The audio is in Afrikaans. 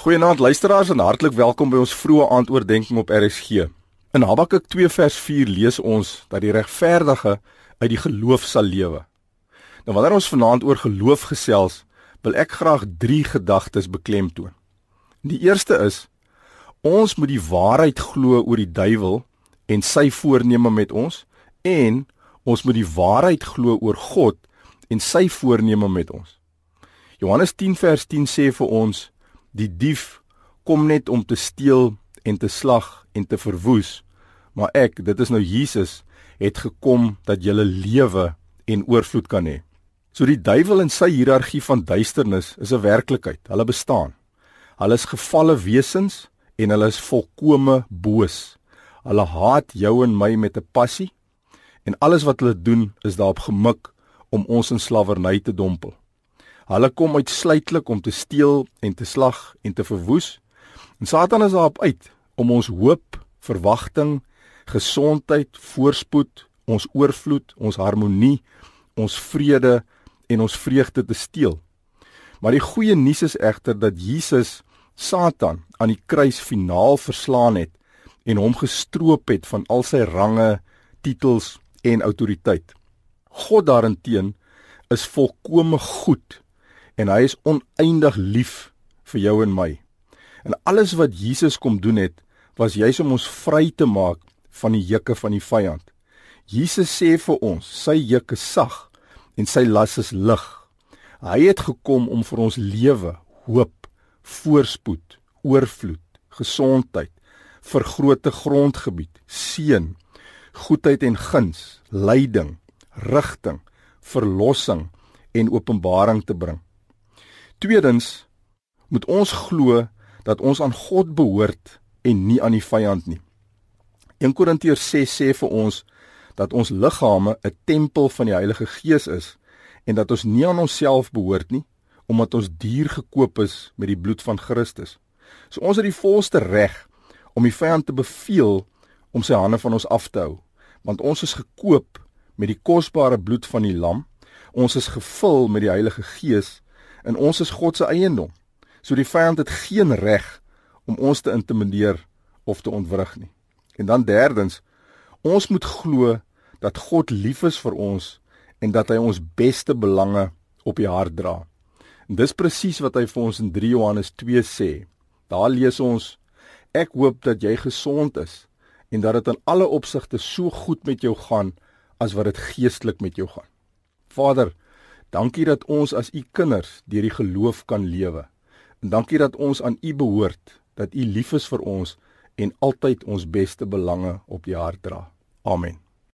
Goeienaand luisteraars en hartlik welkom by ons vroeë aandoordenking op RSG. In Habakuk 2 vers 4 lees ons dat die regverdige uit die geloof sal lewe. Nou wanneer ons vanaand oor geloof gesels, wil ek graag 3 gedagtes beklemtoon. Die eerste is ons moet die waarheid glo oor die duiwel en sy voorneme met ons en ons moet die waarheid glo oor God en sy voorneme met ons. Johannes 10 vers 10 sê vir ons Die dief kom net om te steel en te slag en te verwoes. Maar ek, dit is nou Jesus, het gekom dat jy lewe en oorvloed kan hê. So die duiwel en sy hiërargie van duisternis is 'n werklikheid. Hulle bestaan. Hulle is gefalle wesens en hulle is volkome boos. Hulle haat jou en my met 'n passie en alles wat hulle doen is daarop gemik om ons in slawerny te dompel. Hulle kom uitsluitlik om te steel en te slag en te verwoes. En Satan is daarop uit om ons hoop, verwagting, gesondheid, voorspoed, ons oorvloed, ons harmonie, ons vrede en ons vreugde te steel. Maar die goeie nuus is egter dat Jesus Satan aan die kruis finaal verslaan het en hom gestroop het van al sy range, titels en autoriteit. God daarenteen is volkome goed en hy is oneindig lief vir jou en my. En alles wat Jesus kom doen het, was juis om ons vry te maak van die juke van die vyand. Jesus sê vir ons, sy juk is sag en sy las is lig. Hy het gekom om vir ons lewe, hoop, voorspoed, oorvloed, gesondheid, vergrote grondgebied, seën, goedheid en guns, lyding, rigting, verlossing en openbaring te bring. Tweedens moet ons glo dat ons aan God behoort en nie aan die vyand nie. 1 Korintiërs 6 sê vir ons dat ons liggame 'n tempel van die Heilige Gees is en dat ons nie aan onsself behoort nie omdat ons duur gekoop is met die bloed van Christus. So ons het die volste reg om die vyand te beveel om sy hande van ons af te hou want ons is gekoop met die kosbare bloed van die lam. Ons is gevul met die Heilige Gees en ons is God se eiendom. So die vyand het geen reg om ons te intimideer of te ontwrig nie. En dan derdens, ons moet glo dat God lief is vir ons en dat hy ons beste belange op die hart dra. En dis presies wat hy vir ons in 3 Johannes 2 sê. Daar lees ons: Ek hoop dat jy gesond is en dat dit in alle opsigte so goed met jou gaan as wat dit geestelik met jou gaan. Vader, Dankie dat ons as u kinders deur die geloof kan lewe. En dankie dat ons aan u behoort, dat u lief is vir ons en altyd ons beste belange op die hart dra. Amen.